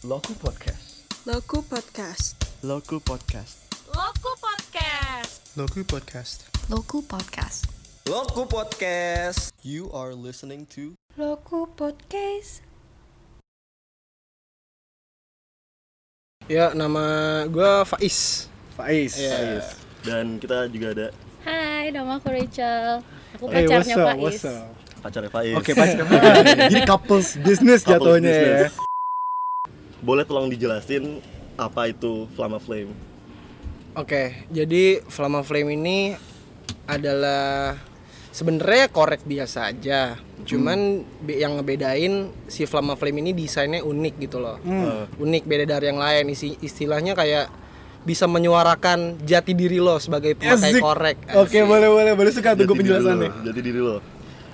Loku Podcast. Loku Podcast. Loku Podcast. Loku Podcast. Loku Podcast. Loku Podcast. Loku Podcast. You are listening to Loku Podcast. Ya, nama gue Faiz. Faiz. Iya. Dan kita juga ada Hai, nama aku Rachel. Aku Hey, what's pacarnya up, Faiz. what's up? pacarnya Faiz. Oke, pas Jadi couples business Couples jatuhnya ya. Boleh tolong dijelasin apa itu Flama Flame? Oke, jadi Flama Flame ini adalah sebenarnya korek biasa aja. Cuman be- yang ngebedain si Flama Flame ini desainnya unik gitu loh. Eh, Unik beda dari yang lain. Isi istilahnya kayak bisa menyuarakan jati diri lo sebagai pemakai Asik. korek. Oke, boleh boleh boleh suka jati diri penjelasannya. lo, Jadi diri lo.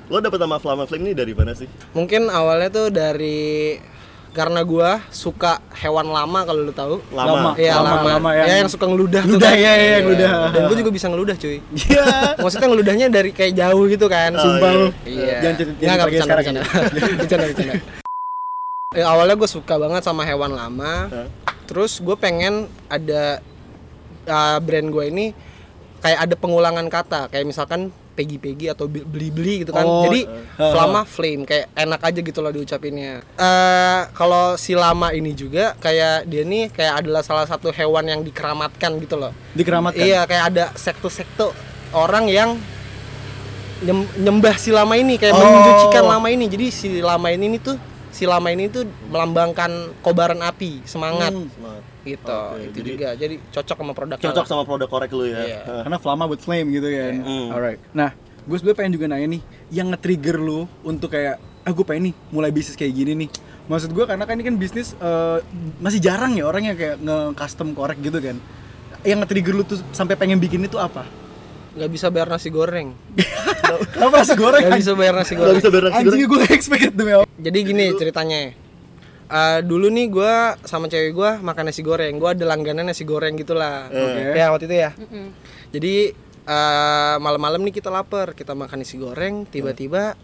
Lo dapet nama Flama Flame ini dari mana sih? Mungkin awalnya tuh dari karena gua suka hewan lama kalau lu tahu. Lama. Iya Lama, lama, lama ya, yang- yang suka ngeludah tuh Ludah, kan. iya, iya, ngeludah. Dan gue juga bisa ngeludah cuy. Iya. Maksudnya ngeludahnya dari kayak jauh gitu kan. Oh, Sumpah iya. lu. Iya. Jangan cerita- Nggak, jangan pakai bercanda, bercanda. bercanda, bercanda. Ya, awalnya gue suka banget sama hewan lama. Terus gue pengen ada uh, brand gue ini kayak ada pengulangan kata. Kayak misalkan pegi-pegi atau beli-beli gitu kan. Oh, Jadi uh, Flama Flame kayak enak aja gitu loh diucapinnya. Eh kalau si lama ini juga kayak dia nih kayak adalah salah satu hewan yang dikeramatkan gitu loh. Dikeramatkan. Iya, kayak ada sekte-sekte orang yang nyem- nyembah si lama ini kayak Oh. lama ini. Jadi si lama ini nih tuh si lama ini tuh melambangkan kobaran api, semangat Hmm. Semangat. gitu. Oke, itu jadi- juga. Jadi cocok sama produk Cocok sama produk korek lu ya. Iya. Hah. Karena Flama buat flame gitu kan. Iya. Alright. Nah, gue sebenernya pengen juga nanya nih, yang nge-trigger lu untuk kayak, ah gue pengen nih mulai bisnis kayak gini nih. Maksud gue karena kan ini kan bisnis eh, masih jarang ya orang yang kayak nge-custom korek gitu kan. Yang nge-trigger lu tuh sampai pengen bikin itu apa? Nggak bisa bayar nasi goreng. Kenapa nasi goreng? Nggak bisa bayar nasi Gak goreng. bisa Anjing gue expect demi apa? Jadi gini ceritanya. Eh, dulu nih gue sama cewek gue makan nasi goreng. Gue ada langganan nasi goreng gitulah. Oke. Ya waktu itu ya. Mm-mm. Jadi eh, malam-malam nih kita lapar, kita makan nasi goreng, tiba-tiba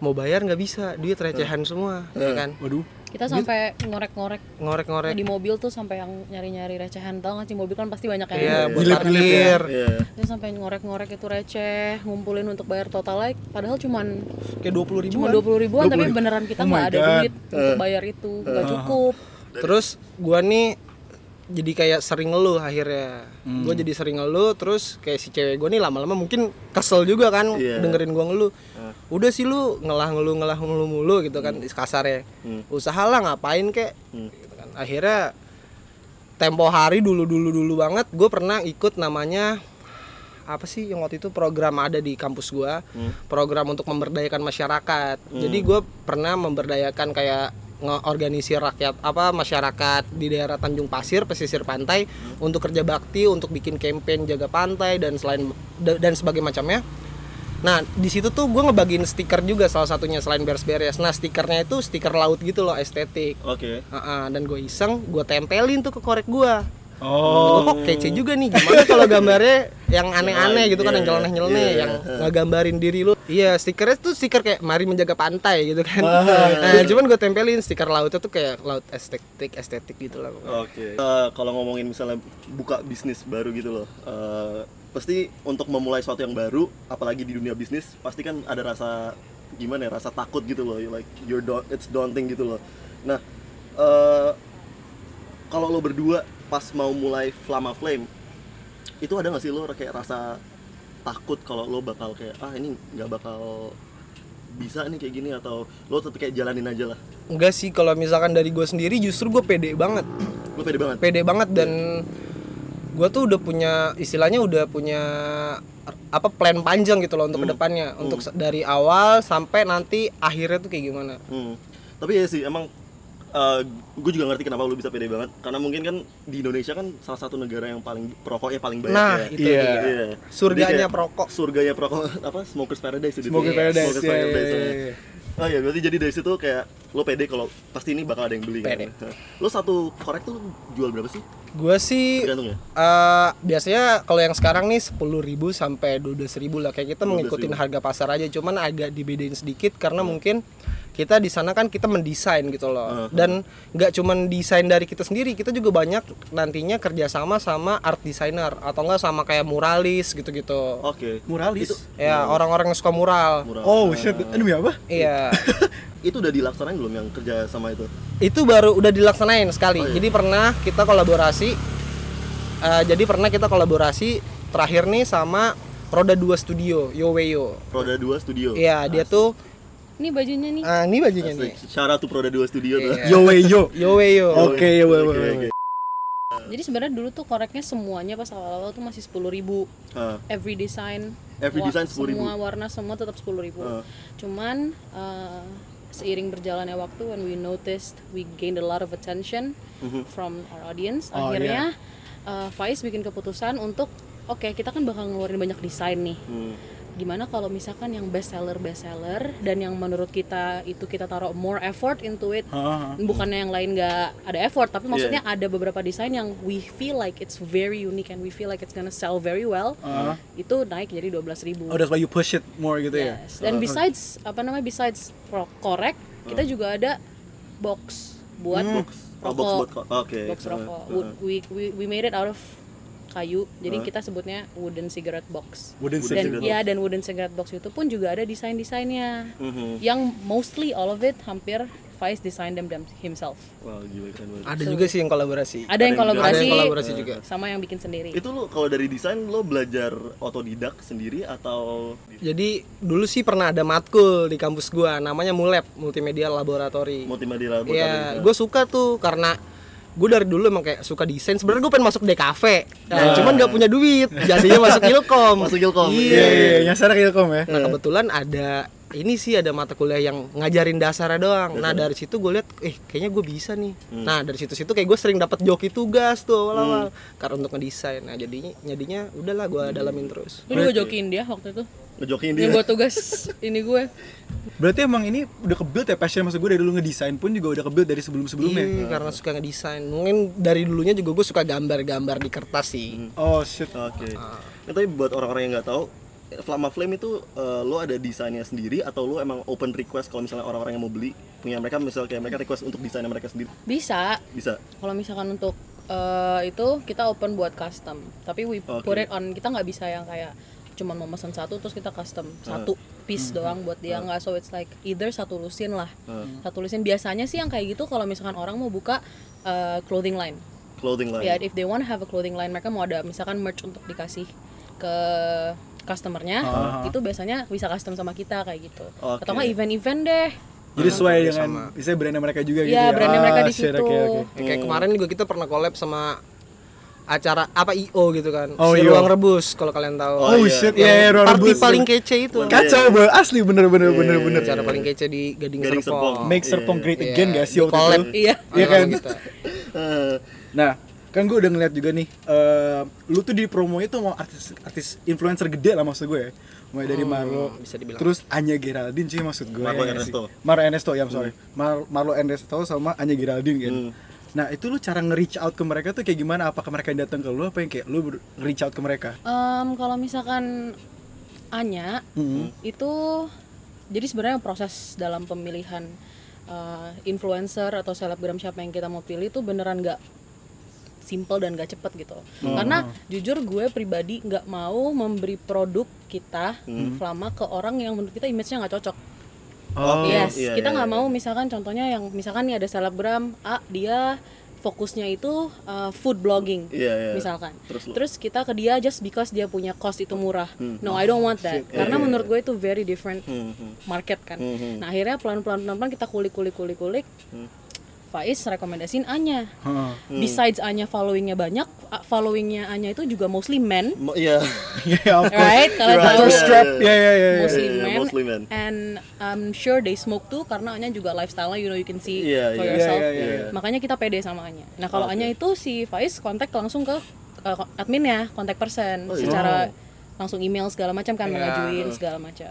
mau bayar nggak bisa, duit recehan semua, ya kan? Waduh. Kita sampai ngorek-ngorek Ngorek-ngorek. di mobil tuh sampai yang nyari-nyari recehan tau gak sih mobil kan pasti banyak Iya, yang buat Nyelip-nyelip ya. parkir. Iya. Sampai ngorek-ngorek itu receh, ngumpulin untuk bayar total like padahal cuman Kayak 20 ribu cuma dua puluh ribuan tapi 20. beneran kita Oh nggak ada God. duit untuk bayar itu nggak cukup Terus gua nih jadi kayak sering ngeluh akhirnya. Hmm. Gua jadi sering ngeluh terus kayak si cewek gua nih lama-lama mungkin kesel juga kan Iya. dengerin gua ngeluh. Udah sih lu ngelah ngeluh ngelah ngeluh mulu gitu kan kasarnya. Hmm. Usahalah ngapain kek Hmm. gitu kan. Akhirnya tempo hari dulu dulu dulu banget gue pernah ikut namanya apa sih yang waktu itu program ada di kampus gua Hmm. program untuk memberdayakan masyarakat jadi gue pernah memberdayakan kayak ngeorganisir rakyat apa masyarakat di daerah Tanjung Pasir pesisir pantai untuk kerja bakti untuk bikin campaign jaga pantai dan selain da- dan sebagai macamnya Nah di situ tuh gue ngebagiin stiker juga salah satunya selain beres-beres. Nah stikernya itu stiker laut gitu loh estetik. Oke. Heeh, dan gue iseng, gue tempelin tuh ke korek gue. Oh. kok kece juga nih. Gimana kalau gambarnya yang aneh-aneh gitu kan, yang Iya, nyeleneh-nyeleneh, iya, yang ngegambarin diri lu. Iya, stikernya tuh stiker kayak mari menjaga pantai gitu kan. Wah. Nah, cuman gue tempelin stiker lautnya tuh kayak laut estetik, estetik gitu lah. Oke. Eh, kalau ngomongin misalnya buka bisnis baru gitu loh, eh, pasti untuk memulai sesuatu yang baru, apalagi di dunia bisnis, pasti kan ada rasa gimana ya, rasa takut gitu loh, like you're da- it's daunting gitu loh. Nah, eh, kalau lo berdua pas mau mulai Flama Flame, itu ada nggak sih lo kayak rasa takut kalau lo bakal kayak ah ini nggak bakal bisa nih kayak gini atau lo tetap kayak jalanin aja lah. Enggak sih, kalau misalkan dari gue sendiri justru gue pede banget. Lo pede banget. pede banget dan gue tuh udah punya istilahnya udah punya apa plan panjang gitu loh untuk Hmm. ke depannya untuk se- dari awal sampai nanti akhirnya tuh kayak gimana Hmm. Tapi ya sih emang gue juga ngerti kenapa lu bisa pede banget karena mungkin kan di Indonesia kan salah satu negara yang paling perokoknya paling banyak nah ya. itu Iya. Iya. surganya kayak perokok surganya perokok apa smokers paradise itu Smokers dia. Paradise, Smokers iya, Paradise, iya, ya. iya. Oh iya, berarti jadi dari situ kayak lo pede kalau pasti ini bakal ada yang beli Pede. kan. Lo satu korek tuh jual berapa sih? gue sih Tergantung ya. eh, biasanya kalau yang sekarang nih 10.000 sampai 12.000 lah kayak kita 12.000. mengikuti harga pasar aja cuman agak dibedain sedikit karena mungkin kita di sana kan kita mendesain gitu loh Uh-huh. dan nggak cuman desain dari kita sendiri kita juga banyak nantinya kerjasama sama art designer atau enggak sama kayak muralis gitu-gitu Oke. Muralis. Itu ya orang-orang yang suka mural murah. Oh shit, demi apa? iya Itu udah dilaksanain belum yang kerja sama itu? itu baru udah dilaksanain sekali Oh, iya. jadi pernah kita kolaborasi eh, jadi pernah kita kolaborasi terakhir nih sama Roda 2 Studio Yoweyo Roda 2 Studio. iya dia tuh Ini bajunya nih. ah, ini bajunya nih. Shout out to Roda 2 Studio tuh. Iya. Yo wey yo. Yoweyo Oke, yo Oke, wey. oke. Jadi sebenarnya dulu tuh koreknya semuanya pas awal-awal tuh masih 10.000 ribu. Ah, Every design. Every design 10.000. Semua warna semua tetap 10.000 ribu. Ah. Cuman eh, seiring berjalannya waktu when we noticed we gained a lot of attention Mhm. from our audience, Oh, akhirnya eh, Faiz bikin keputusan untuk oke kita kan bakal ngeluarin banyak desain nih. hmm. Gimana kalau misalkan yang best seller best seller dan yang menurut kita itu kita taruh more effort into it Hah, hah. bukannya yang lain nggak ada effort tapi maksudnya ada beberapa desain yang we feel like it's very unique and we feel like it's gonna sell very well Uh-huh. itu naik jadi 12.000 ribu Oh, that's why you push it more gitu ya. yes. dan besides apa namanya besides pro- korek kita juga ada box buat Hmm. Box. Oh, box rokok ko- Oke. box Ah, rokok ah. Wood- we, we we made it out of kayu. Jadi Ah. kita sebutnya wooden cigarette box. Wooden dan cigarette ya dan wooden cigarette box itu pun juga ada desain desainnya Mhm. yang mostly all of it hampir Faiz design them, them himself. Wah, gila keren banget. ada juga sih yang kolaborasi. ada yang kolaborasi, Ada yang kolaborasi juga. sama yang bikin sendiri. Itu lo kalau dari desain lo belajar otodidak sendiri atau? Jadi dulu sih pernah ada matkul di kampus gua. Namanya Mulab Multimedia Laboratory. Multimedia laboratorium? Iya, gue suka tuh karena gue dari dulu emang kayak suka desain. Sebenarnya gue pengen masuk DKV, nah, cuman nggak punya duit, jadinya masuk Ilkom. Masuk Ilkom, Iya, Iya. iya, iya, nyasar ke Ilkom ya. Nah kebetulan ada ini sih ada mata kuliah yang ngajarin dasarnya doang. Nah dari situ gue lihat, eh kayaknya gue bisa nih. Nah dari situ situ kayak gue sering dapat joki tugas tuh awal-awal karena untuk ngedesain. Nah jadinya jadinya udahlah gue dalamin terus. Lu juga jokiin dia waktu itu Ngejokin dia. Yang buat tugas ini gue Berarti emang ini udah kebuild ya passion maksud gue dari dulu ngedesain pun juga udah kebuild dari sebelum-sebelumnya. Iya, karena suka ngedesain. Mungkin dari dulunya juga gue suka gambar-gambar di kertas sih. Oh shit. Oke. Ah. Nah, tapi buat orang-orang yang nggak tahu, Flama Flame itu eh, lo ada desainnya sendiri atau lo emang open request kalau misalnya orang-orang yang mau beli punya mereka misalnya kayak mereka request untuk desainnya mereka sendiri Bisa bisa. Kalau misalkan untuk eh, itu kita open buat custom Tapi we Oke. put it on Kita nggak bisa yang kayak Cuman mau pesan satu terus kita custom Satu piece doang buat dia nggak So it's like either satu lusin lah Satu lusin Biasanya sih yang kayak gitu kalau misalkan orang mau buka eh, clothing line Clothing line. Ya, if they want to have a clothing line, mereka mau ada misalkan merch untuk dikasih ke customernya, itu biasanya bisa custom sama kita kayak gitu. Oke. Atau nggak event-event deh. Jadi sesuai dengan bisa brandnya mereka juga gitu Iya, ya. brandnya mereka di situ. oke, oke. Ya, Kayak kemarin juga kita pernah collab sama acara apa IO gitu kan. Oh, si. Ruang Rebus kalau kalian tahu. Oh, Oh, iya. shit, Yang ya ya Ruang party Rebus. paling kece itu. Kacau bro, asli bener bener bener bener. Acara paling kece di Gading, Gading Serpong. Serpong. Make Serpong Iya, great iya. again gak sih waktu itu? Iya. Iya kan? Eh, Nah, kan gue udah ngeliat juga nih, eh lu tuh di promonya tuh mau artis artis influencer gede lah maksud gue ya. Mulai dari Marlo, bisa dibilang. terus Anya Geraldine sih maksud gue. Marlo ya Ernesto. Marlo Ernesto, ya sorry. Mar Marlo Ernesto sama Anya Geraldine kan. Hmm. Nah itu lu cara nge-reach out ke mereka tuh kayak gimana? Apakah mereka yang datang ke lu apa yang kayak lu ber- nge-reach out ke mereka? Em, kalau misalkan Anya itu jadi sebenarnya proses dalam pemilihan eh, influencer atau selebgram siapa yang kita mau pilih itu beneran nggak simple dan gak cepet gitu. Karena jujur gue pribadi nggak mau memberi produk kita Flama ke orang yang menurut kita image-nya nggak cocok Oh, yes. iya, kita iya, nggak iya. mau misalkan contohnya yang misalkan nih ada selebgram A dia fokusnya itu uh, food blogging Iya, iya. misalkan. Terus terus, kita ke dia just because dia punya cost itu murah. No I don't want that. Karena Iya, iya, menurut gue itu very different Hmm, hmm. market kan. Hmm, hmm. nah akhirnya pelan pelan pelan pelan kita kulik kulik kulik kulik Faiz rekomendasiin Anya Heeh. besides Anya followingnya banyak uh, followingnya Anya itu juga mostly men Mo- Iya. Of course. right kalian Right. tahu Thirst trap. Ya ya ya. ya. mostly Iya, iya, men mostly men. and I'm sure they smoke too karena Anya juga lifestyle-nya you know you can see Iya, for iya. yourself Iya, iya, iya. makanya kita pede sama Anya nah kalau Oke. Anya itu si Faiz kontak langsung ke uh, adminnya kontak person Oh, iya. secara langsung email segala macam kan Iya. mengajuin segala macam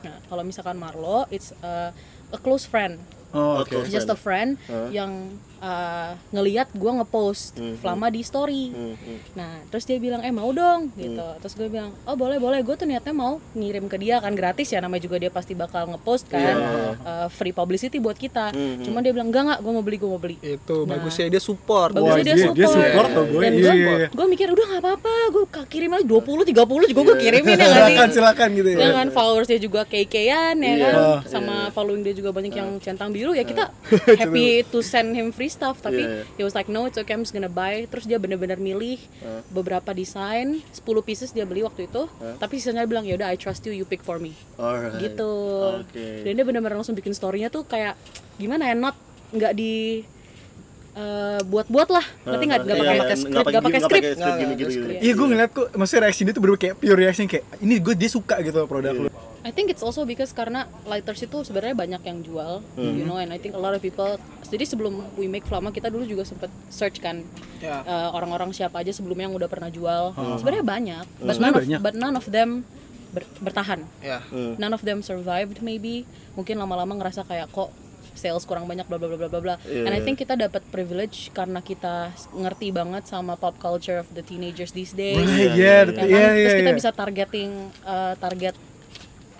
nah kalau misalkan Marlo it's uh, a close friend Oh, close just a friend. friend yang uh, ngeliat gue ngepost Hmm, Flama di story. Hmm, hmm. nah terus dia bilang eh mau dong gitu. Terus gue bilang oh boleh boleh. Gue tuh niatnya mau ngirim ke dia kan gratis ya namanya juga dia pasti bakal ngepost kan Iya. uh, free publicity buat kita. Hmm, cuman dia bilang enggak enggak gue mau beli gue mau beli. Itu Nah. bagusnya dia support. Bagusnya Wah, dia, dia- dia support, support tuh, gue. dan Iya, gue iya, iya. gue mikir udah nggak apa-apa gue kirim aja 20 30 juga gue kirimin ya nggak sih? Silakan silakan gitu ya. ya kan followersnya juga keikean ya Iya. kan? Sama following dia juga banyak yang centang biru ya kita happy to send him free stuff tapi Iya. he was like no it's okay I'm just gonna buy. Terus dia bener-bener milih beberapa desain 10 pieces dia beli waktu itu tapi sisanya dia bilang ya udah I trust you you pick for me. Alright. gitu. Oke. dan dia bener-bener langsung bikin storynya tuh kayak gimana ya not nggak di eh, buat-buat lah. Ngerti nggak? nggak Iya, pakai iya, pakai nggak script. nggak pakai nggak script pakai script gini gitu. Iya gue ngeliat kok, maksudnya reaksi dia tuh bener kayak pure reaction kayak ini gue dia suka gitu produk lu. I think it's also because karena lighters itu sebenarnya banyak yang jual, you know, and I think a lot of people. Jadi sebelum we make Flama kita dulu juga sempet search kan Ya. uh, orang-orang siapa aja sebelumnya yang udah pernah jual. Sebenarnya banyak, but Sebenarnya none of, banyak. but none of them ber- bertahan. ya None of them survived maybe. Mungkin lama-lama ngerasa kayak kok sales kurang banyak bla bla bla bla bla bla. Iya, And I iya. think kita dapat privilege karena kita ngerti banget sama pop culture of the teenagers these days. Right, iya, yeah, Ya kan? iya iya Terus kita iya. bisa targeting uh, target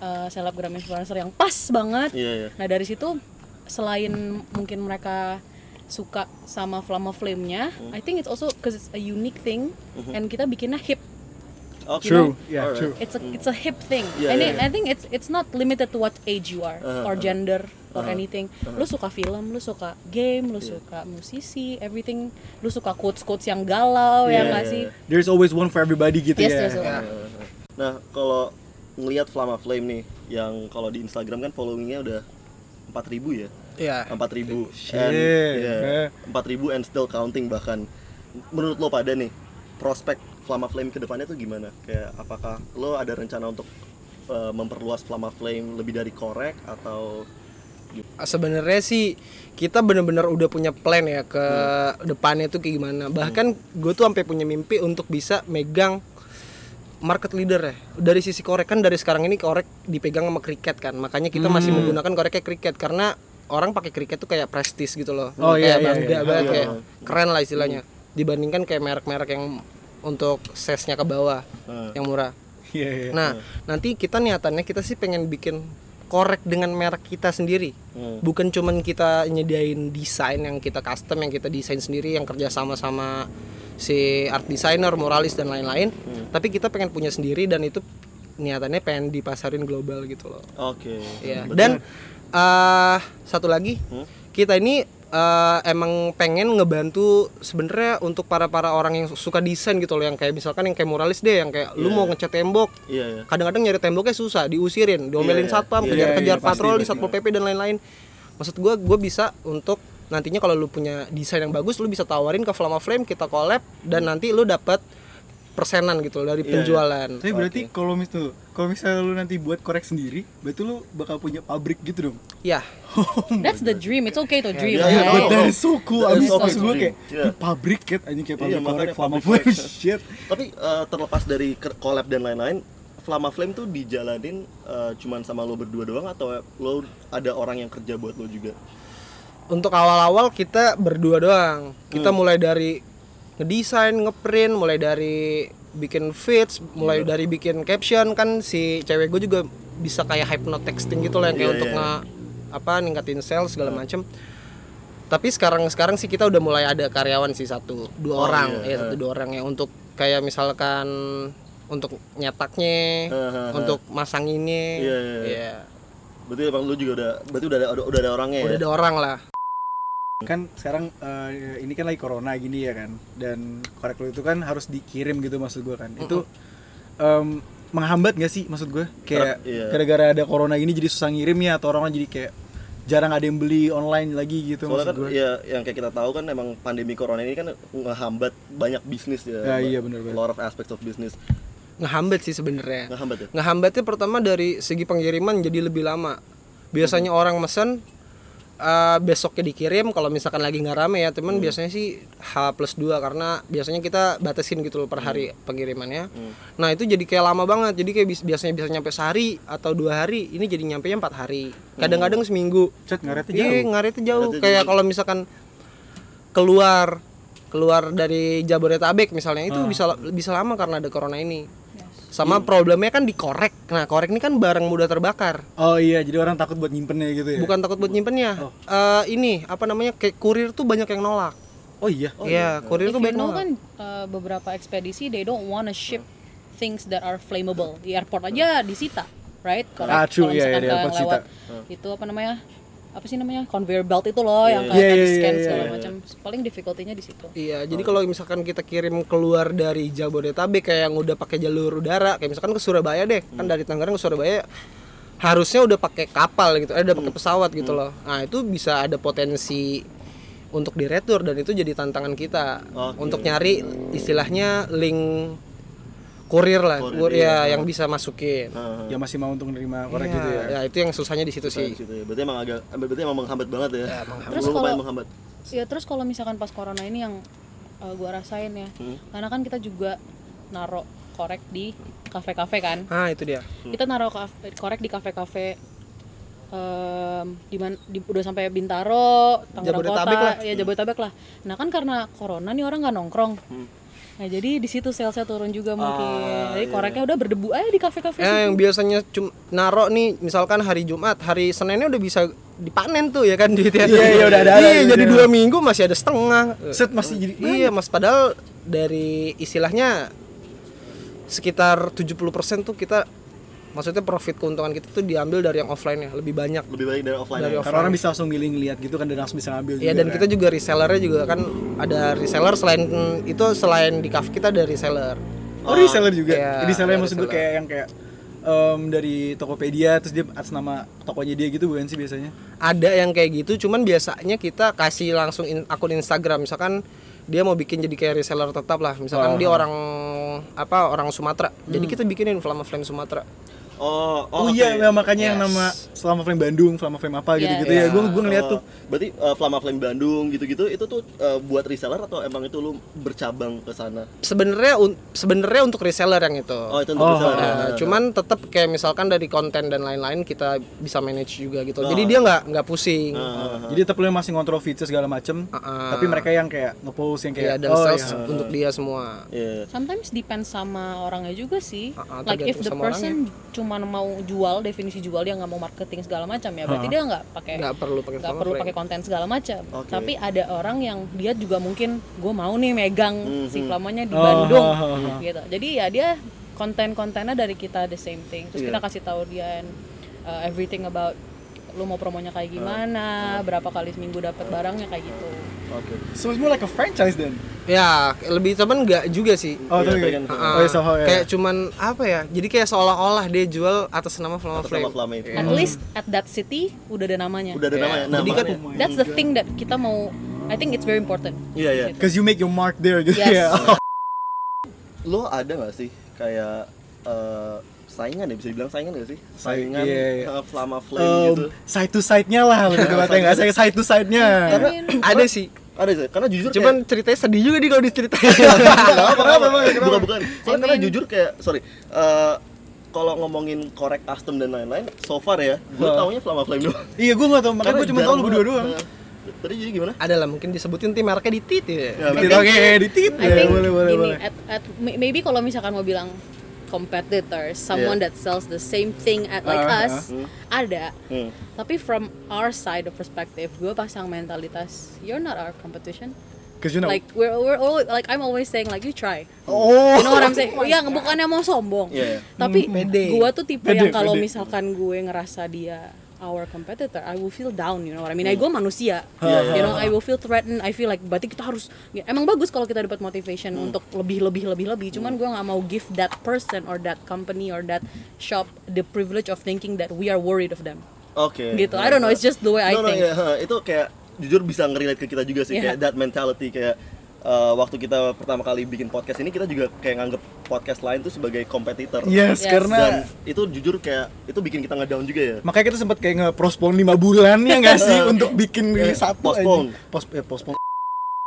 uh, selebgram influencer yang pas banget. Iya, iya. Nah dari situ selain mungkin mereka suka sama Flama Flame-nya, Hmm. I think it's also because it's a unique thing and kita bikinnya hip. Oke. True, yeah, Alright. true. It's a it's a hip thing. Yeah, and yeah, it- I think it's it's not limited to what age you are Uh-huh, or gender or Uh-huh. anything. Lu suka film, lu suka game, lu suka musisi, everything. Lu suka quotes quotes yang galau ya Yeah, nggak yeah, sih? yeah. There's always one for everybody gitu Yes, ya. a- Nah, kalau ngelihat Flama Flame nih, yang kalau di Instagram kan followingnya udah 4000 ya? ya 4000 Shit, and yeah, 4000 and still counting bahkan. Menurut lo pada nih, prospek Flama Flame ke depannya tuh gimana? Kayak apakah lo ada rencana untuk uh, memperluas Flama Flame lebih dari korek atau sebenarnya sih kita bener-bener udah punya plan ya ke depannya tuh kayak gimana. Bahkan gue tuh sampai punya mimpi untuk bisa megang market leader ya. Dari sisi korek kan dari sekarang ini korek dipegang sama kriket kan. Makanya kita masih menggunakan koreknya kriket karena orang pakai kriket tuh kayak prestis gitu loh. Oh, iya, kayak iya, bangga iya. banget kayak keren lah istilahnya. Dibandingkan kayak merek-merek yang untuk sesnya ke bawah Hmm. yang murah. Iya iya. Nah, nanti kita niatannya kita sih pengen bikin korek dengan merek kita sendiri. Hmm. Bukan cuman kita nyediain desain yang kita custom, yang kita desain sendiri, yang kerja sama sama si art designer, muralis dan lain-lain. Tapi kita pengen punya sendiri dan itu niatannya pengen dipasarin global gitu loh. Oke. Iya. Dan eh satu lagi, Hmm? kita ini eh, emang pengen ngebantu sebenarnya untuk para para orang yang suka desain gitu loh, yang kayak misalkan yang kayak muralis deh, yang kayak lu Iya, mau iya. ngecat tembok, Iya, iya. kadang-kadang nyari temboknya susah diusirin diomelin Iya, iya. satpam Iya, kejar-kejar pasti, patrol di pasti. satpol pp dan lain-lain maksud gue gue bisa untuk nantinya kalau lu punya desain yang bagus lu bisa tawarin ke Flama Flame kita collab dan nanti lu dapat persenan gitu loh dari Iya, iya. penjualan Tapi berarti kalau mis tuh, kalau misalnya lu nanti buat korek sendiri, berarti lu bakal punya pabrik gitu dong. ya That's the dream. It's okay to dream. yeah, Iya, yeah, right? but that is so cool. That Abis is so maksud gue kayak Iya. di pabrik kan anjing kayak Iya, pabrik korek, makanya Flama Flame, korek. shit. Tapi eh, terlepas dari collab dan lain-lain, Flama Flame tuh dijalanin eh, cuman sama lo berdua doang atau lo ada orang yang kerja buat lo juga? untuk awal-awal kita berdua doang kita Hmm. mulai dari ngedesain ngeprint mulai dari bikin feeds mulai dari bikin caption kan si cewek gue juga bisa kayak hypnotexting gitu loh yang kayak Iya, untuk iya. nge apa ningkatin sales segala macem tapi sekarang sekarang sih kita udah mulai ada karyawan sih satu dua Oh, orang iya. ya satu dua orang ya untuk kayak misalkan untuk nyetaknya untuk masanginnya Iya, iya, iya. Iya. Berarti emang lu juga udah berarti udah ada udah, udah ada orangnya udah ya? ada orang lah Kan sekarang eh, ini kan lagi corona gini ya kan. Dan korek lu itu kan harus dikirim gitu maksud gue kan. Itu em, menghambat gak sih maksud gue? Kayak Iya. gara-gara ada corona gini jadi susah ngirimnya atau orang jadi kayak jarang ada yang beli online lagi gitu Soalnya maksud kan gue. ya yang kayak kita tahu kan emang pandemi corona ini kan ngehambat banyak bisnis ya. Ya, iya, bener, bener. A lot of aspects of business. ngehambat sih sebenarnya Ngehambat ya? ngehambatnya pertama dari segi pengiriman jadi lebih lama biasanya orang mesen eh, besoknya dikirim kalau misalkan lagi nggak rame ya teman Hmm. biasanya sih H plus 2 karena biasanya kita batasin gitu loh per hari Hmm. pengirimannya nah itu jadi kayak lama banget jadi kayak biasanya bisa nyampe sehari atau dua hari ini jadi nyampe nya empat hari kadang-kadang seminggu Cet ngaretnya Iya, jauh. ngaretnya jauh. Ngaretnya Kayak kalau misalkan keluar keluar dari Jabodetabek misalnya itu bisa bisa lama karena ada corona ini. Sama problemnya kan di korek. Nah, korek ini kan barang mudah terbakar. Oh iya, jadi orang takut buat nyimpennya gitu ya. Bukan takut buat nyimpennya. Eh, ini apa namanya? Kayak kurir tuh banyak yang nolak. Oh iya. Iya, kurir If tuh you banyak know nolak. kan uh, beberapa ekspedisi they don't wanna ship things that are flammable. Di airport aja disita, right? Kalau Ah, true, iya, iya, kayak airport lewat itu apa namanya? Apa sih namanya? Conveyor belt itu loh yang kayak Iya, tadi iya, scan iya, segala iya. macam. Paling difficulty-nya di situ. Iya, jadi kalau misalkan kita kirim keluar dari Jabodetabek kayak yang udah pakai jalur udara, kayak misalkan ke Surabaya deh, kan dari Tangerang ke Surabaya harusnya udah pakai kapal gitu, eh udah pakai pesawat gitu loh. Nah, itu bisa ada potensi untuk diretur dan itu jadi tantangan kita Oke. untuk nyari istilahnya link kurir lah, Kurir, kur- iya. ya yang bisa masukin. Nah, Ya masih mau untuk nerima korek Iya, gitu ya. ya itu yang susahnya di situ sih. di situ ya. Berarti emang agak berarti emang menghambat banget ya. Terus Lu lumayan kalau- menghambat. Ya terus kalau misalkan pas corona ini yang uh, gua rasain ya, Hmm. karena kan kita juga naruh korek di kafe-kafe kan. Ah, itu dia. kita naruh kafe- korek di kafe-kafe em, di mana di- udah sampai Bintaro, Tangerang Kota, lah. ya Jabodetabek lah. Nah kan karena corona nih orang nggak nongkrong. Nah jadi di situ salesnya turun juga mungkin. jadi koreknya udah berdebu aja di kafe-kafe. Eh, situ. yang biasanya cum naro nih misalkan hari Jumat, hari Seninnya udah bisa dipanen tuh ya kan duitnya. Iya, iya, udah ada- Iya, jadi dua minggu masih ada setengah. Set masih jadi Iya, Mas padahal dari istilahnya sekitar 70% tuh kita maksudnya profit keuntungan kita tuh diambil dari yang offline ya, lebih banyak. Lebih baik dari offline. Dari ya. off- Karena orang bisa langsung milih ngeliat gitu kan dan langsung bisa ngambil Iya juga dan kan. kita juga resellernya juga kan ada reseller selain itu selain di cafe kita ada reseller. Oh, reseller juga. Iya, reseller ada maksud gue kayak yang kayak em, dari Tokopedia terus dia atas nama tokonya dia gitu bukan sih biasanya? ada yang kayak gitu cuman biasanya kita kasih langsung in- akun Instagram misalkan dia mau bikin jadi kayak reseller tetap lah misalkan dia orang apa orang Sumatera jadi kita bikinin Flama Flame Sumatera Oh, Oh, oke. iya, ya, makanya yang Yes. nama Selama Flame Bandung, Selama Flame apa Iya, gitu-gitu iya. ya. Gue gue ngeliat Oh, tuh. Berarti uh, Flama Flame Bandung gitu-gitu itu tuh uh, buat reseller atau emang itu lu bercabang ke sana? sebenarnya un- sebenarnya untuk reseller yang itu Oh, itu untuk Oh, reseller. Nah, ya. cuman tetap kayak misalkan dari konten dan lain-lain kita bisa manage juga gitu Oh. jadi dia nggak nggak pusing Ah, Jadi tetap lu yang masih ngontrol feature segala macem. Ah. Tapi mereka yang kayak ngepost yang Iya kayak dan oh sales iya. untuk dia semua Iya. Sometimes depends sama orangnya juga sih. Ah, ah, like if the person cuman mau jual definisi jual dia nggak mau marketing segala macam ya, berarti Ah. dia nggak pakai nggak perlu pakai nggak perlu pakai konten segala macam. Oke. Tapi ada orang yang dia juga mungkin gue mau nih megang si Mhm. flamanya di Oh, Bandung oh, oh, oh. gitu. Jadi ya dia konten-kontennya dari kita the same thing. Terus Iya. kita kasih tahu dia uh, everything about lu mau promonya kayak gimana, berapa kali seminggu dapat barangnya kayak gitu. Oke. So it's more like a franchise then. ya lebih teman nggak juga sih Oh, Iya, tapi tergantung. oh, iya, somehow ya. kayak cuman apa ya jadi kayak seolah-olah dia jual atas nama Flama Atas Flame nama Flama itu. At least at that city udah ada namanya. Udah ada Iya. namanya. Jadi kan- makanya- That's the thing that kita mau I think it's very important. Iya, iya. Cause you make your mark there gitu Yes. ya. Lo ada nggak sih kayak eh, saingan ya bisa dibilang saingan nggak sih? Saingan Iya, iya. eh, Flama Flame Um, gitu. side to side-nya lah lebih tepatnya nggak saya side to side-nya. ada sih Ada sih, karena jujur cuman ceritanya sedih juga nih kalau diceritain kenapa kenapa kenapa? bukan bukan soalnya karena mean- jujur kayak sorry eh, kalau ngomongin korek custom dan lain-lain so far ya gue taunya Flama Flame doang Iya gue nggak tahu makanya gue cuma tahu lu berdua doang. Nah, tadi jadi gimana ada lah mungkin disebutin tim mereknya di tit ya Ya, Di Oke, di tit ya, boleh boleh boleh. At, at, may- maybe kalau misalkan mau bilang competitor, someone Yeah. that sells the same thing at like Ah, us, ada. Hmm. Tapi from our side of perspective, gue pasang mentalitas, you're not our competition. Cause you know. Like we're we're all, like I'm always saying like you try. oh. You know what I'm saying? Yang bukannya mau sombong. Iya, iya. Tapi Pede. gue tuh tipe Pede, yang kalau misalkan gue ngerasa dia our competitor, I will feel down, you know what I mean? Gue manusia, Iya, you know, I will feel threatened. I feel like berarti kita harus, ya, emang bagus kalau kita dapat motivation untuk lebih lebih lebih lebih. Cuman gue nggak mau give that person or that company or that shop the privilege of thinking that we are worried of them. oke Gitu. I don't know, it's just the way I no, no, think. ya, ha, itu kayak jujur bisa ngerelate ke kita juga sih Iya. kayak that mentality kayak eh, waktu kita pertama kali bikin podcast ini kita juga kayak nganggep podcast lain tuh sebagai kompetitor. Yes, Yes. karena Dan itu jujur kayak itu bikin kita ngedown juga ya. makanya kita sempat kayak nge-postpone 5 bulan ya nggak sih untuk bikin rilis satu Postpone. aja. Pos ya, postpone.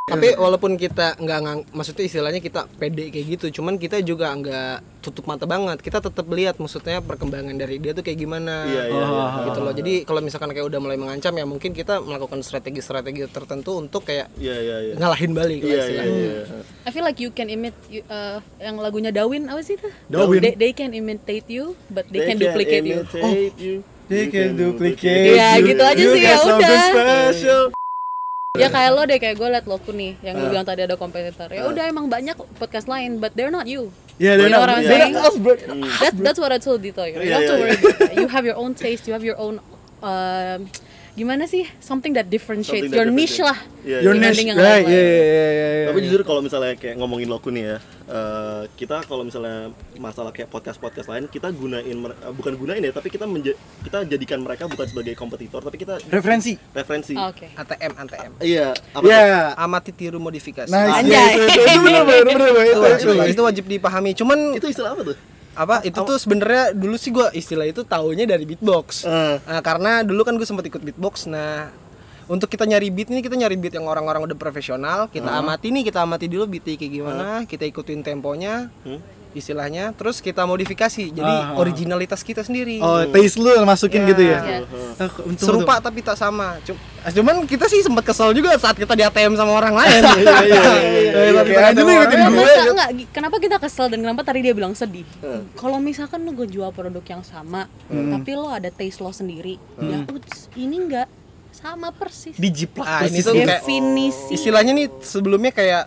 Tapi walaupun kita nggak ngang- maksudnya istilahnya kita pede kayak gitu, cuman kita juga nggak tutup mata banget. Kita tetap lihat maksudnya perkembangan dari dia tuh kayak gimana. Iya, iya, iya. Gitu loh. Jadi kalau misalkan kayak udah mulai mengancam ya mungkin kita melakukan strategi-strategi tertentu untuk kayak Iya, iya, iya. ngalahin balik lah Iya, iya, istilahnya. iya. I feel like you can imitate you, uh, yang lagunya Dawin apa sih itu? Dawin. They, they can imitate you, but they, can duplicate you. imitate you. They You can duplicate. Iya, you. gitu aja You sih, ya udah. Ya kayak lo deh kayak gue liat Loku nih yang Ah. lu bilang tadi ada kompetitor. Ya udah emang banyak podcast lain, but they're not you. Yeah, they're You know not- what I'm they're saying? not us, bro. That, that's what I told Dito. You Iya, don't have to worry. You have your own taste. You have your own um, gimana sih something that differentiates Something that your niche lah. Iya, Your iya. niche, yang right? Yeah, yeah, yeah, yeah, yeah. Tapi jujur kalau misalnya kayak ngomongin Loku nih ya, eh, kita kalau misalnya masalah kayak podcast-podcast lain, kita gunain eh, bukan gunain ya, tapi kita menja- kita jadikan mereka bukan sebagai kompetitor, tapi kita referensi. referensi. Oh, Oke. ATM, ATM. Iya, apa Ya. tuh? Amati tiru modifikasi. Nice. Anjay. Itu bener. itu, Itu wajib, actually. itu wajib dipahami. Cuman Itu istilah apa tuh? Apa itu tuh sebenarnya dulu sih gua istilah itu taunya dari beatbox. Eh. Nah, karena dulu kan gue sempat ikut beatbox. Nah, untuk kita nyari beat ini kita nyari beat yang orang-orang udah profesional. Kita amati nih, kita amati dulu beatnya kayak gimana, kita ikutin temponya. Hmm? Istilahnya, terus kita modifikasi. Jadi Ah. originalitas kita sendiri. Oh, taste lu masukin Iya. gitu ya. Iya. Ah, untung Serupa tapi tak sama. Cum- Cuman kita sih sempat kesel juga saat kita di ATM sama orang lain. Iya, iya, lu kenapa kita kesel dan kenapa tadi dia bilang sedih? Hmm. Kalau misalkan lo gue jual produk yang sama, tapi lo ada taste lo sendiri, ya Hmm. uts, ini enggak sama persis. Dijiplak Ah, ini persis tuh ya. kayak Definisi. istilahnya nih sebelumnya kayak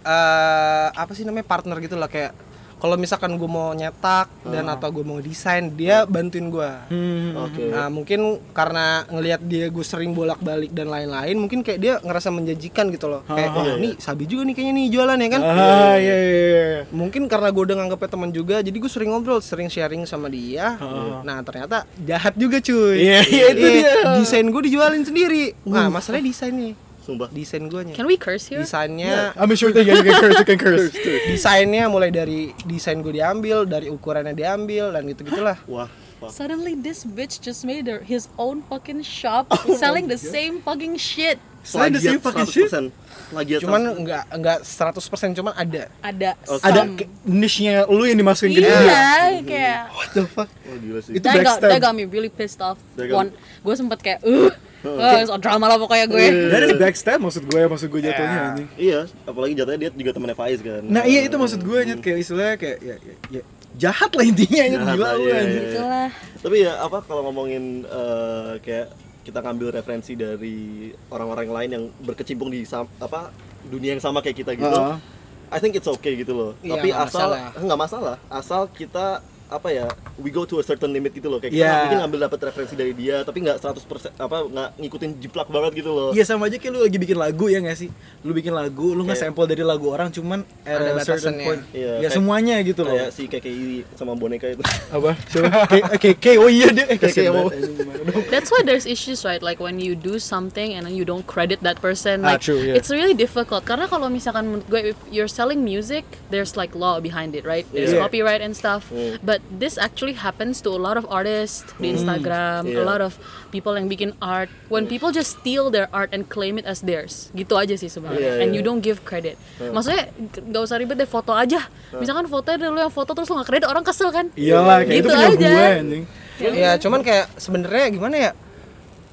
eh apa sih namanya partner gitu lah kayak kalau misalkan gue mau nyetak dan atau gue mau desain dia bantuin gue Hmm. Oke. nah mungkin karena ngelihat dia gue sering bolak balik dan lain-lain mungkin kayak dia ngerasa menjanjikan gitu loh. Kayak oh nih sabi juga nih kayaknya nih jualan ya kan? Ah, iya, iya, iya. mungkin karena gue udah nganggapnya teman juga jadi gue sering ngobrol sering sharing sama dia. Nah ternyata jahat juga cuy. Iya, iya, itu Iya, dia. desain gue dijualin sendiri. Nah masalahnya desainnya Sumpah. desain gue Can we curse here? desainnya I'm sure that you can curse, you can curse. desainnya mulai dari desain gue diambil dari ukurannya diambil dan gitu gitulah Wah. fuck. Suddenly this bitch just made her, his own fucking shop Oh selling the same fucking shit. Selain the same fucking shit. 100%. Plagiat cuman 100%. nggak nggak 100% cuman ada Ada Ada some. ke- niche-nya lu yang dimasukin ke dia. Iya, kayak What the fuck? Oh, gila sih. Itu that got, backstab. that got me really pissed off. Gue sempet kayak, uh, uh, so drama lah pokoknya gue. That is backstab maksud gue, maksud gue jatuhnya Ya. anjing. Iya, apalagi jatuhnya dia juga temennya Faiz kan. Nah iya itu maksud gue nyet kayak istilahnya kayak ya, ya, ya, jahat lah intinya nyet Jahat gila lah, lu iya, anjing. iya. Itulah. Tapi ya apa kalau ngomongin eh, kayak kita ngambil referensi dari orang-orang lain yang berkecimpung di apa dunia yang sama kayak kita gitu. Heeh. I think it's okay gitu loh. Iya, Tapi nggak asal masalah. nggak masalah. Asal kita apa ya we go to a certain limit gitu loh kayak Iya. kita mungkin ngambil dapat referensi dari dia tapi nggak 100% apa nggak ngikutin jiplak banget gitu loh Iya sama aja kayak lu lagi bikin lagu ya gak sih? Lu bikin lagu, lu Kayak- nge-sample dari lagu orang cuman at Ada a certain point. Iya, ya kayak- semuanya gitu loh. kayak si KKI sama boneka itu Apa? Siapa? K- K K oh iya dia KKI. That's why there's issues, right? Like when you do something and then you don't credit that person. Ah, Like true, yeah. it's really difficult. Karena kalau misalkan menurut gue, if you're selling music, there's like law behind it, right? There's Yeah. copyright and stuff. But this actually happens to a lot of artists di Instagram, a Yeah. lot of people yang bikin art. When people just steal their art and claim it as theirs, gitu aja sih sebenarnya. Yeah, and yeah. you don't give credit. Maksudnya g- nggak usah ribet deh foto aja. Misalkan fotonya dari lu yang foto terus lu nggak kredit orang kesel kan? Iyalah kayak Gitu itu punya aja. gue anjing. ya cuman kayak sebenarnya gimana ya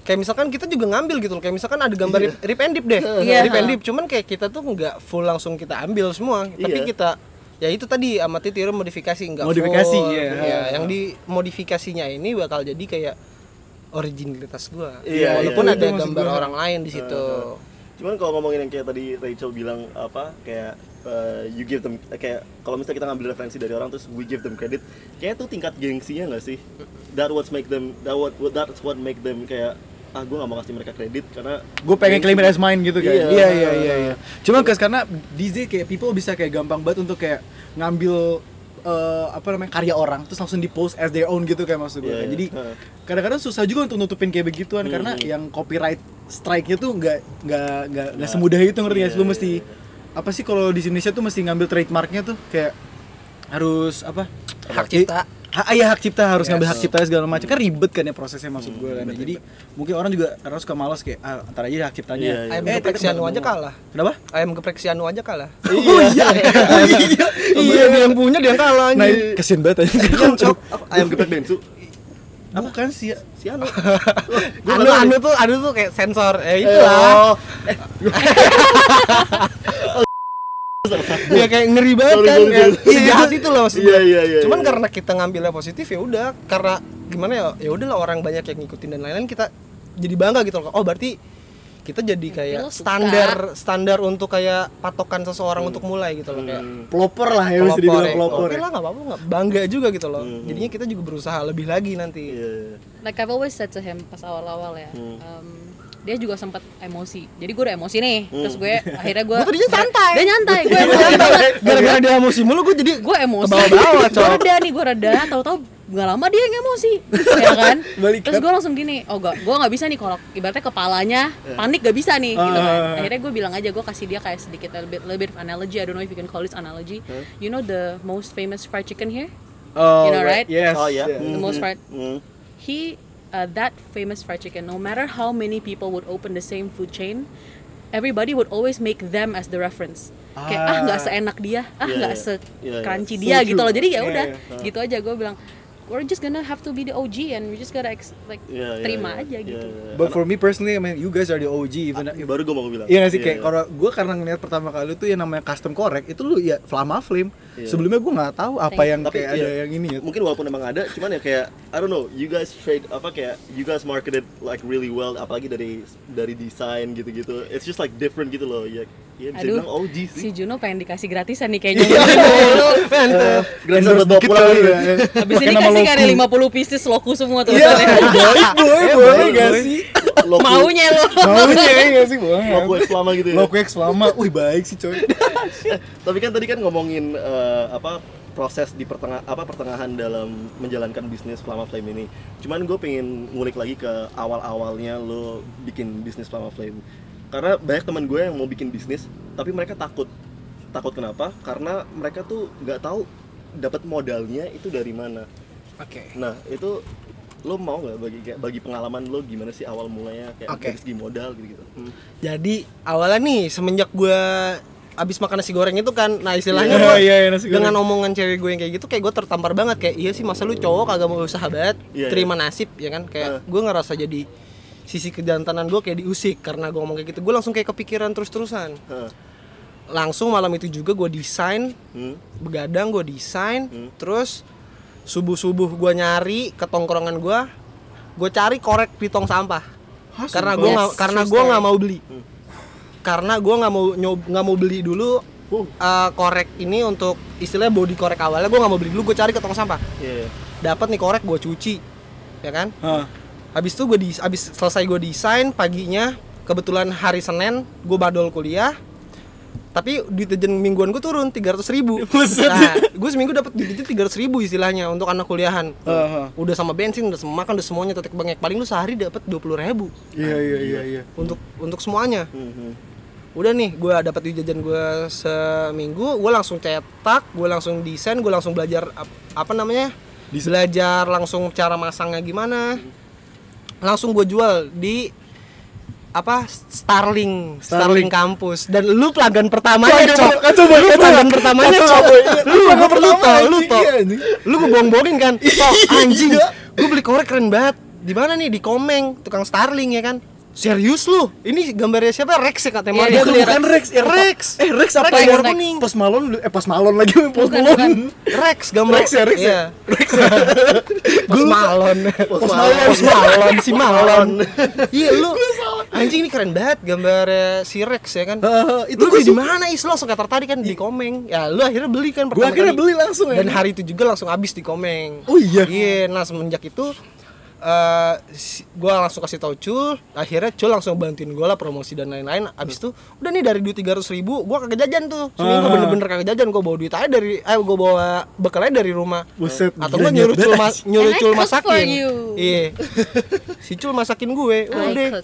kayak misalkan kita juga ngambil gitu loh kayak misalkan ada gambar rip, rip and dip deh Iya. rip and dip cuman kayak kita tuh nggak full langsung kita ambil semua tapi Iya. kita ya itu tadi amati tiru modifikasi nggak Modifikasi, full. iya. Ya, yang di modifikasinya ini bakal jadi kayak originalitas gua Iya, walaupun iya. ada gambar orang lain di situ Cuman kalau ngomongin yang kayak tadi Rachel bilang apa kayak uh, you give them kayak kalau misalnya kita ngambil referensi dari orang terus we give them credit, kayak itu tingkat gengsinya nggak sih? That what make them that what that's what make them kayak ah gue gak mau kasih mereka kredit karena gue pengen claim it as mine gitu kan Iya. iya iya iya iya cuma guys karena DJ kayak people bisa kayak gampang banget untuk kayak ngambil eh, apa namanya karya orang terus langsung di post as their own gitu kayak maksud gue Iya, kan. iya. jadi Heeh. kadang-kadang susah juga untuk nutupin kayak begituan karena yang copyright strike-nya tuh nggak nggak nggak nggak semudah itu ngerti ya Iya, lu iya, mesti apa sih kalau di Indonesia tuh mesti ngambil trademarknya tuh kayak harus apa Hak cipta. Ha, iya hak cipta harus ngambil hak cipta segala macam. Kan ribet kan ya prosesnya maksud gue kan ya. jadi mungkin orang juga karena suka malas kayak ah, antar aja hak ciptanya. Iya, iya. Ayam Eh, geprek si Anu nggak aja kalah. kenapa? Ayam geprek si Anu aja kalah. oh iya. Oh iya. Iya, dia yang punya dia yang kalah nah kesian banget aja. Cok, apa? ayam geprek bensu bukan sih ya si anu. Anu, anu tuh, anu tuh kayak sensor. Eh itulah. Ya kayak ngeri banget Sorry, kan. sorry, sorry. Sejahat itu loh maksud Iya, gua. iya, iya, Cuman iya. karena kita ngambilnya positif ya udah karena gimana ya ya udahlah orang banyak yang ngikutin dan lain-lain kita jadi bangga gitu loh. Oh berarti kita jadi kayak lo suka. standar standar untuk kayak patokan seseorang untuk mulai gitu loh kayak pelopor lah ya mesti pelopor dibilang ya. pelopor Oke ya. lah nggak apa-apa nggak bangga juga gitu loh. Hmm. Jadinya kita juga berusaha lebih lagi nanti. Iya. like I've always said to him pas awal-awal ya um, dia juga sempat emosi. Jadi gue udah emosi nih. Terus gue akhirnya gue Gua tadinya santai. dia nyantai. Gue emosi banget. Gara-gara dia emosi mulu gue jadi gue emosi. Kebawa-bawa, gue reda nih gue reda. Tahu-tahu gak lama dia yang emosi. Ya kan? Terus gue langsung gini oh gak gue nggak bisa nih kalau ibaratnya kepalanya panik gak bisa nih gitu kan. Ah. akhirnya gue bilang aja gue kasih dia kayak sedikit a little bit, little bit of analogy. I don't know if you can call this analogy. You know the most famous fried chicken here? Oh You know, right? yes. Oh ya. the most fried Hmm. he uh, that famous fried chicken no matter how many people would open the same food chain everybody would always make them as the reference kayak ah nggak seenak dia ah Iya, nggak iya. se Iya, iya. So dia gitu true. loh jadi ya Iya, udah iya. gitu aja gue bilang we're just gonna have to be the OG and we just gotta ex- like Iya, iya, terima iya. aja Iya, gitu iya. but for me personally I mean you guys are the OG even Ah, baru gue mau bilang Iya gak sih kayak iya. kalau gue karena ngeliat pertama kali tuh yang namanya custom korek itu lu ya Flama Flame. Iya. Sebelumnya gue nggak tahu apa Thank yang Tapi kayak iya, ada yang ini ya. mungkin walaupun emang ada cuman ya kayak I don't know you guys trade apa kayak you guys marketed like really well apalagi dari dari desain gitu-gitu it's just like different gitu loh ya ya bisa aduh bilang OG si sih Juno pengen dikasih gratisan nih kayaknya Mantep. Gratisan buat bawa pulang ya. habis ini kasih loku. kayak 50 pieces loku semua tuh Iya, boleh, boleh, boleh gak sih? Loku- maunya lo Maunya ya gak sih? Boleh. Loku X lama gitu ya Loku X Flama, wih baik sih coy. tapi kan tadi kan ngomongin eh, apa proses di pertengah apa pertengahan dalam menjalankan bisnis Flama Flame ini. Cuman gue pengen ngulik lagi ke awal-awalnya lo bikin bisnis Flama Flame. Karena banyak teman gue yang mau bikin bisnis, tapi mereka takut. Takut kenapa? Karena mereka tuh nggak tahu dapat modalnya itu dari mana. Oke. Nah itu lo mau nggak bagi kayak bagi pengalaman lo gimana sih awal mulanya kayak Oke. dari segi modal gitu gitu. Jadi awalnya nih semenjak gue abis makan nasi goreng itu kan, nah istilahnya gua iya, iya, nasi goreng. dengan omongan cewek gue yang kayak gitu, kayak gue tertampar banget kayak iya sih masa lu cowok kagak mau usaha banget, Iya, terima nasib ya kan, kayak Eh. gue ngerasa jadi sisi kejantanan gue kayak diusik karena gue ngomong kayak gitu, gue langsung kayak kepikiran terus-terusan. Hah. Langsung malam itu juga gue desain, Hmm. begadang gue desain, Hmm. terus subuh subuh gue nyari ke tongkrongan gue, gue cari korek di tong sampah, karena gue Yes, karena gue nggak mau beli, Hmm. karena gue nggak mau nyob nggak mau beli dulu Uh. eh, korek ini untuk istilahnya body korek awalnya gue nggak mau beli dulu gue cari ke tong sampah, Iya. iya. dapat nih korek gue cuci, ya kan? Hah. Habis itu gue di habis selesai gue desain paginya kebetulan hari Senin gue badol kuliah. Tapi duit jajan mingguan gue turun tiga ratus ribu. Nah gue seminggu dapat duit jajan tiga ratus ribu istilahnya untuk anak kuliahan. Aha. udah sama bensin udah sama makan udah semuanya tetek bengek paling lu sehari dapat dua puluh ribu. Iya, iya, iya, iya. untuk untuk semuanya. Hmm, hmm. udah nih gue dapat duit jajan gue seminggu gue langsung cetak gue langsung desain gue langsung belajar ap- apa namanya? Belajar langsung cara masangnya gimana langsung gue jual di apa Starling Starling. Kampus dan lu pelanggan pertamanya Cok. kacau banget, lu pelanggan pertamanya Cok. lu lu lu pertama, tau lu tau. Iya, lu gue bohong-bohongin kan? Tok, anjing. Gue beli korek keren banget. Di mana nih? Di Komeng tukang Starling ya kan serius lu? Ini gambarnya siapa? Rex ya katanya Iya, tuh dia, bukan Rex, ya, Rex. Eh Rex apa Rex. yang warna Rex. kuning Pas malon, eh pas malon lagi Pas malon. bukan. Rex gambar. Rex ya, Rex ya? Iya. Pos malon Pos Pos malon. malon Pos malon si malon iya lu. Anjing ini keren banget gambarnya si Rex ya kan. Itu lu gua di mana is? Lo langsung tertarik kan di Komeng. Ya lu akhirnya beli kan Gua pertama akhirnya kali. beli langsung ya. dan hari itu juga langsung habis di Komeng. Oh iya? iya nah semenjak itu eh si- gua langsung kasih tau Cul akhirnya Cul langsung bantuin gua lah promosi dan lain-lain. Abis itu udah nih dari duit tiga ribu gua kagak jajan tuh. Seminggu Ah. bener-bener kagak jajan gua bawa duit aja dari eh gua bawa bekalnya dari rumah. Buset, atau gua nyuruh Cul ma- nyuruh Cul masakin. iya. Si Cul masakin gue. Udah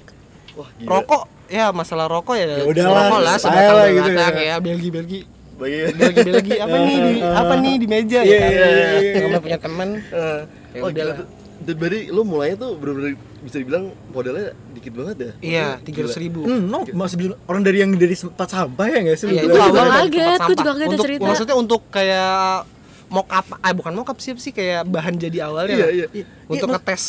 Wah, gila. rokok. Ya masalah rokok ya, Ya udahlah, rokok lah sebatang lah gitu ya. ya. Belgi Belgi. Belgi. Belgi apa nih di apa nih di meja Iya, ya? Kan iya, iya, iya. Punya teman Eh, Ya oh, udah. Dan berarti lu mulainya tuh bener-bener bisa dibilang modalnya dikit banget ya? iya tiga ratus ribu Hmm, no, maksud orang dari yang dari tempat sampah ya nggak sih? Iya, itu awal Kaget, tempat gua sampah. juga kaget untuk, cerita. Maksudnya untuk kayak mock up, eh bukan mock up sih sih kayak bahan jadi awalnya. Iya, lah. iya. Untuk Iya, ngetes.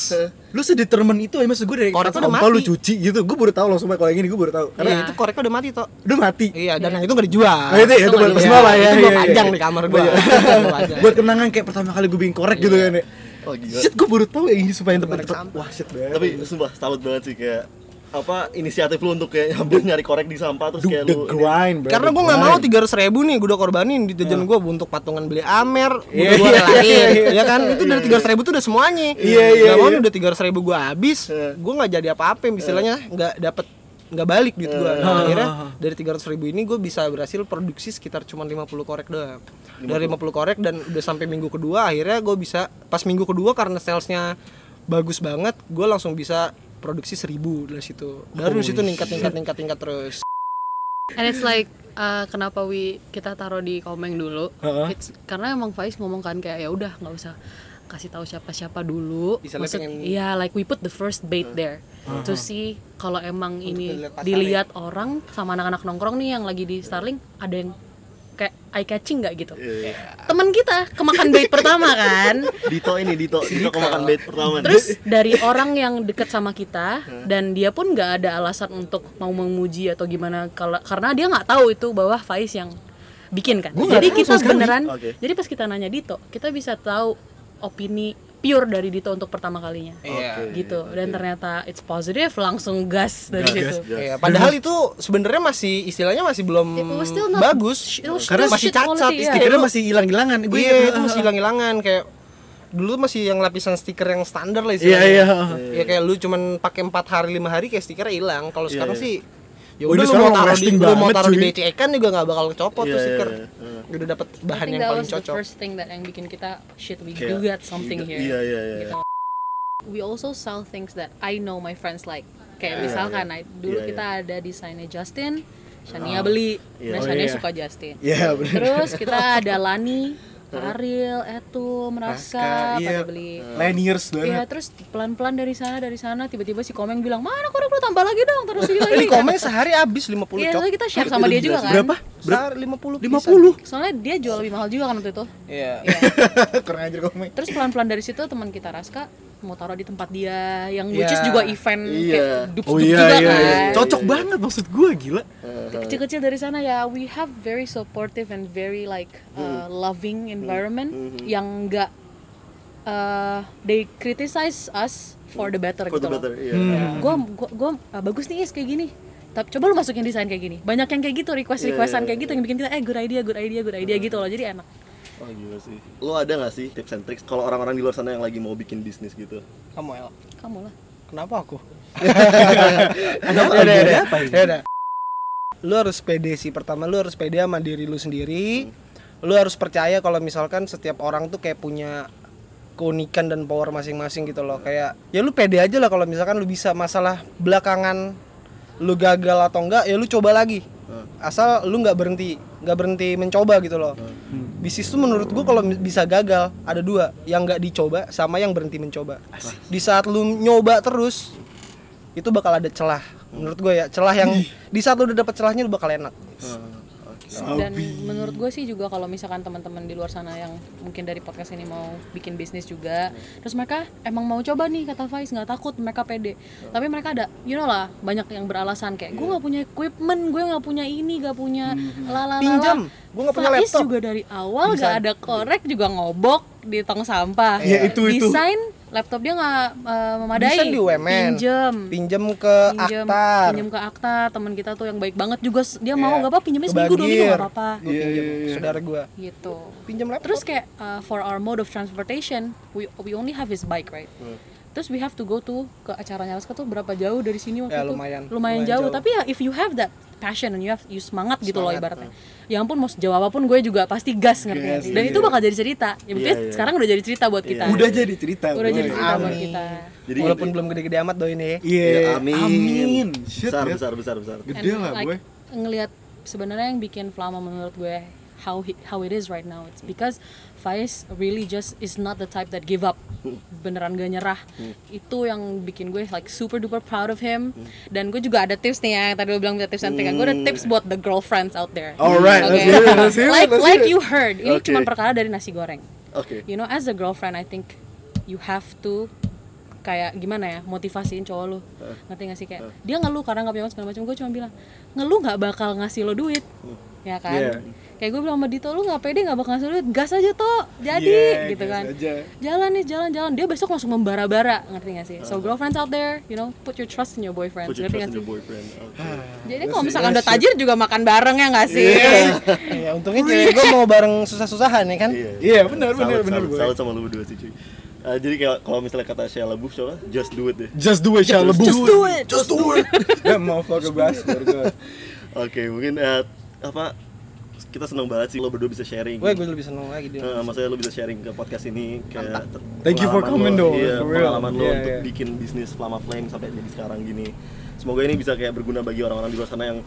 Lu sedetermin itu ya maksud gue dari Korek udah sampah lu mati. cuci gitu. Gue baru tahu langsung kalau yang ini gue baru tahu. Karena Karena itu koreknya udah mati toh. udah mati. Iya, dan yang itu nggak dijual. Oh, itu ya, itu buat personal lah ya, Itu iya, gua iya, panjang iya. di kamar. Iya. Panjang. Buat kenangan kayak pertama kali gue bikin korek gitu kan ya. Oh gila. Shit, gue baru tahu yang ini supaya tempat. Wah, shit banget. Tapi sumpah salut banget sih kayak apa inisiatif lu untuk kayak hampir nyari korek di sampah terus kayak the lu grind, bro. Karena gue nggak mau tiga ratus ribu nih, gue udah korbanin di jajan gue untuk patungan beli Amer, Iya, udah gue iya, relain, iya, iya. ya kan? Itu dari tiga ratus ribu tuh udah semuanya. Iya, iya, Gak mau iya. nih udah tiga ratus ribu gue habis, gue nggak jadi apa-apa, istilahnya nggak dapet nggak balik duit gue. Nah, akhirnya dari tiga ratus ribu ini gue bisa berhasil produksi sekitar cuma 50 korek doang. Dari 50 korek dan udah sampai minggu kedua akhirnya gue bisa pas minggu kedua karena salesnya bagus banget, gue langsung bisa produksi seribu dari situ. Dari situ ningkat ningkat ningkat ningkat terus. And it's like uh, kenapa we kita taruh di komeng dulu? Heeh. It's karena emang Faiz ngomong kan kayak ya udah nggak usah kasih tahu siapa-siapa dulu. Maksud, pengen- iya like we put the first bait there to see kalau emang ini dilihat dilihat orang sama anak-anak nongkrong nih yang lagi di Starling ada yang kayak eye catching nggak gitu. Iya. Teman kita kemakan bait pertama kan. Dito ini Dito, Dito kemakan bait pertama nih. Terus dari orang yang deket sama kita dan dia pun nggak ada alasan untuk mau memuji atau gimana kalau karena dia nggak tahu itu bahwa Faiz yang bikin kan. Gua Jadi kita beneran. Oke. Jadi pas kita nanya Dito, kita bisa tahu opini pure dari Dito untuk pertama kalinya. Iya. Gitu. Dan ternyata it's positive langsung gas dari situ. Iya, padahal itu sebenarnya masih istilahnya masih belum not- bagus. it was Karena masih cacat iya. stikernya masih hilang-hilangan. Gue Iya, itu masih hilang-hilangan kayak dulu masih yang lapisan stiker yang standar lah istilahnya. Iya, iya. Ya kayak lu cuman pakai 4 hari 5 hari kayak stikernya hilang. Kalau sekarang iya. sih ya Oh, udah lu mau taruh di lu mau taruh di. BCE kan juga nggak bakal copot tuh Iya, stiker. iya, iya. Udah dapet bahan yang paling was the cocok. first thing that yang bikin kita shit we Kayak- do got something here. Iya, iya, iya. Gitu. We also sell things that I know my friends like. Kayak Iya, misalkan iya. I- dulu Iya, kita ada desainnya Justin, Shania beli, Iya. nah Oh, Shania iya. suka Justin. Iya, bener. Terus kita ada Lani, Ariel, Etu, Meraska, iya. pada beli. Lanyers Iya, banget. terus pelan-pelan dari sana dari sana tiba-tiba si Komeng bilang, "Mana korek lu tambah lagi dong, terus ini lagi." Ini komen sehari habis 50 Iya, cok. kita share sama dia juga kan. Berapa? Sehari 50 50. Soalnya dia jual lebih mahal juga kan waktu itu. Iya. Iya. Kurang ajar komen. Terus pelan-pelan dari situ teman kita Raska mau taruh di tempat dia yang which Iya. is juga event Iya. kayak dup Oh iya, juga iya, kan. iya. Cocok banget maksud gue, gila. Kecil-kecil dari sana ya we have very supportive and very like uh, loving environment yang enggak uh, they criticize us for the better For gitu the better, iya. Gua gua, gua ah, bagus nih is kayak gini. Tapi coba lu masukin desain kayak gini. Banyak yang kayak gitu, request-requestan Iya, iya, kayak gitu yang bikin kita eh good idea, good idea, good idea gitu loh. Jadi enak. Oh gila sih. Lo ada gak sih tips and tricks kalau orang-orang di luar sana yang lagi mau bikin bisnis gitu? Kamu El. Kamu lah. Kenapa aku? Kenapa? ya udah, ya udah. Apa ini? Lu harus pede sih. Pertama lu harus pede sama diri lu sendiri. Lu harus percaya kalau misalkan setiap orang tuh kayak punya keunikan dan power masing-masing gitu loh. Kayak ya lu pede aja lah kalau misalkan lu bisa masalah belakangan lu gagal atau enggak ya lu coba lagi. Asal lu nggak berhenti, nggak berhenti mencoba gitu loh. Bisnis tuh menurut gua kalau bisa gagal ada dua, yang nggak dicoba sama yang berhenti mencoba. Di saat lu nyoba terus itu bakal ada celah. Menurut gue ya celah yang di saat lu udah dapet celahnya lu bakal enak Dan menurut gue sih juga kalau misalkan teman-teman di luar sana yang mungkin dari podcast ini mau bikin bisnis juga, terus mereka emang mau coba nih kata Faiz nggak takut mereka pede, tapi mereka ada, you know lah banyak yang beralasan kayak gue nggak punya equipment, gue nggak punya ini, nggak punya lalala. Pinjam. Gua nggak punya Faiz laptop. juga dari awal nggak ada korek juga ngobok di tong sampah. Iya, itu, itu. Laptop dia nggak eh, memadai. Desain di UMN. Pinjem. pinjam ke pinjem aktar pinjem ke akta teman kita tuh yang baik banget juga dia mau Iya. nggak apa pinjemnya seminggu dua minggu nggak apa-apa Gua pinjam saudara gue gitu pinjam laptop terus kayak uh, for our mode of transportation we we only have his bike right terus we have to go to ke acaranya Alaska tuh berapa jauh dari sini waktu Ya, itu lumayan. lumayan Lumayan jauh. jauh. tapi ya if you have that passion and you have you semangat gitu loh ibaratnya ya ampun mau sejauh apa pun gue juga pasti gas ngerti sih? dan itu bakal jadi cerita ya buktinya Iya, iya. sekarang udah jadi cerita buat kita Udah jadi cerita. udah boy. jadi cerita buat Amin. kita Jadi Walaupun belum gede-gede amat doain ya. Iya. Ya, amin. Amin. Shit, besar, ya. besar, besar, besar. Gede And, lah, like, boy. ngelihat sebenarnya yang bikin Flama menurut gue how he- how it is right now. It's because Faiz really just is not the type that give up. Beneran gak nyerah. Itu yang bikin gue like super duper proud of him. Dan gue juga ada tips nih ya yang tadi lo bilang tips and kan. gue ada tips buat the girlfriends out there. Alright, Okay? let's hear it, let's hear it, like let's like hear it. you heard ini Okay. cuma perkara dari nasi goreng. Oke. you know as a girlfriend I think you have to kayak gimana ya motivasiin cowok lu ngerti gak sih kayak dia ngeluh karena nggak punya uang segala macam. Gue cuma bilang ngeluh nggak bakal ngasih lo duit. Ya kan? Iya. Kayak gue bilang sama Dito lu nggak pede nggak bakal duit gas aja toh jadi Yeah, gitu kan aja. jalan nih jalan jalan dia besok langsung membara-bara ngerti gak sih so girlfriends out there you know put your trust in your boyfriend Put your ngerti trust in your boyfriend. Oke. jadi kalau misalkan udah tajir juga makan bareng ya nggak sih Ya untungnya cewek gue mau bareng susah-susahan ya kan. Iya. Iya, benar, Salut, benar, benar, salut, sama lu berdua sih, cuy. Eh, jadi kayak kalau misalnya kata Shia LaBeouf coba just do it deh. Just do it, Shia LaBeouf. Just do it. Just do it. That motherfucker bastard. gue. Oke, mungkin eh, apa kita seneng banget sih lo berdua bisa sharing. Gue gue lebih seneng lagi dia. Eh, maksudnya lo bisa sharing ke podcast ini kayak Thank you for coming lo, though, iya, for real. pengalaman lo Yeah, untuk yeah. bikin bisnis Flama Flame sampai jadi sekarang gini. Semoga ini bisa kayak berguna bagi orang-orang di luar sana yang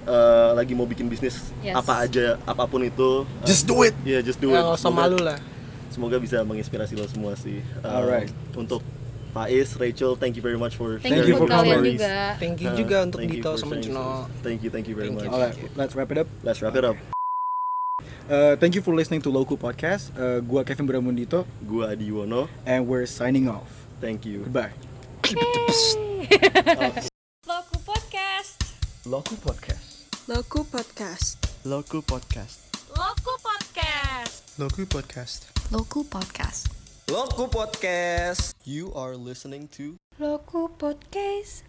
eh, lagi mau bikin bisnis Yes. apa aja, apa pun itu. Eh, Just do it. Iya, just do it. Nggak usah Semoga- malu lah. Semoga bisa menginspirasi lo semua sih. Eh, Alright. Untuk Faiz, Rachel, thank you very much for thank you Thank you for coming. juga Thank you Uh, juga untuk Dito sama sharing stories. Thank you, thank you very Thank much. you. Alright, let's wrap it up. Let's wrap it up. Uh, thank you for listening to Loku Podcast. Uh, gua Kevin Bramundito, Gua Adi Wono. and we're signing off. Thank you. Goodbye. Loku Podcast. Loku Podcast. Loku Podcast. Loku Podcast. Loku Podcast. Loku Podcast. Loku Podcast. Loku Podcast. You are listening to Loku Podcast.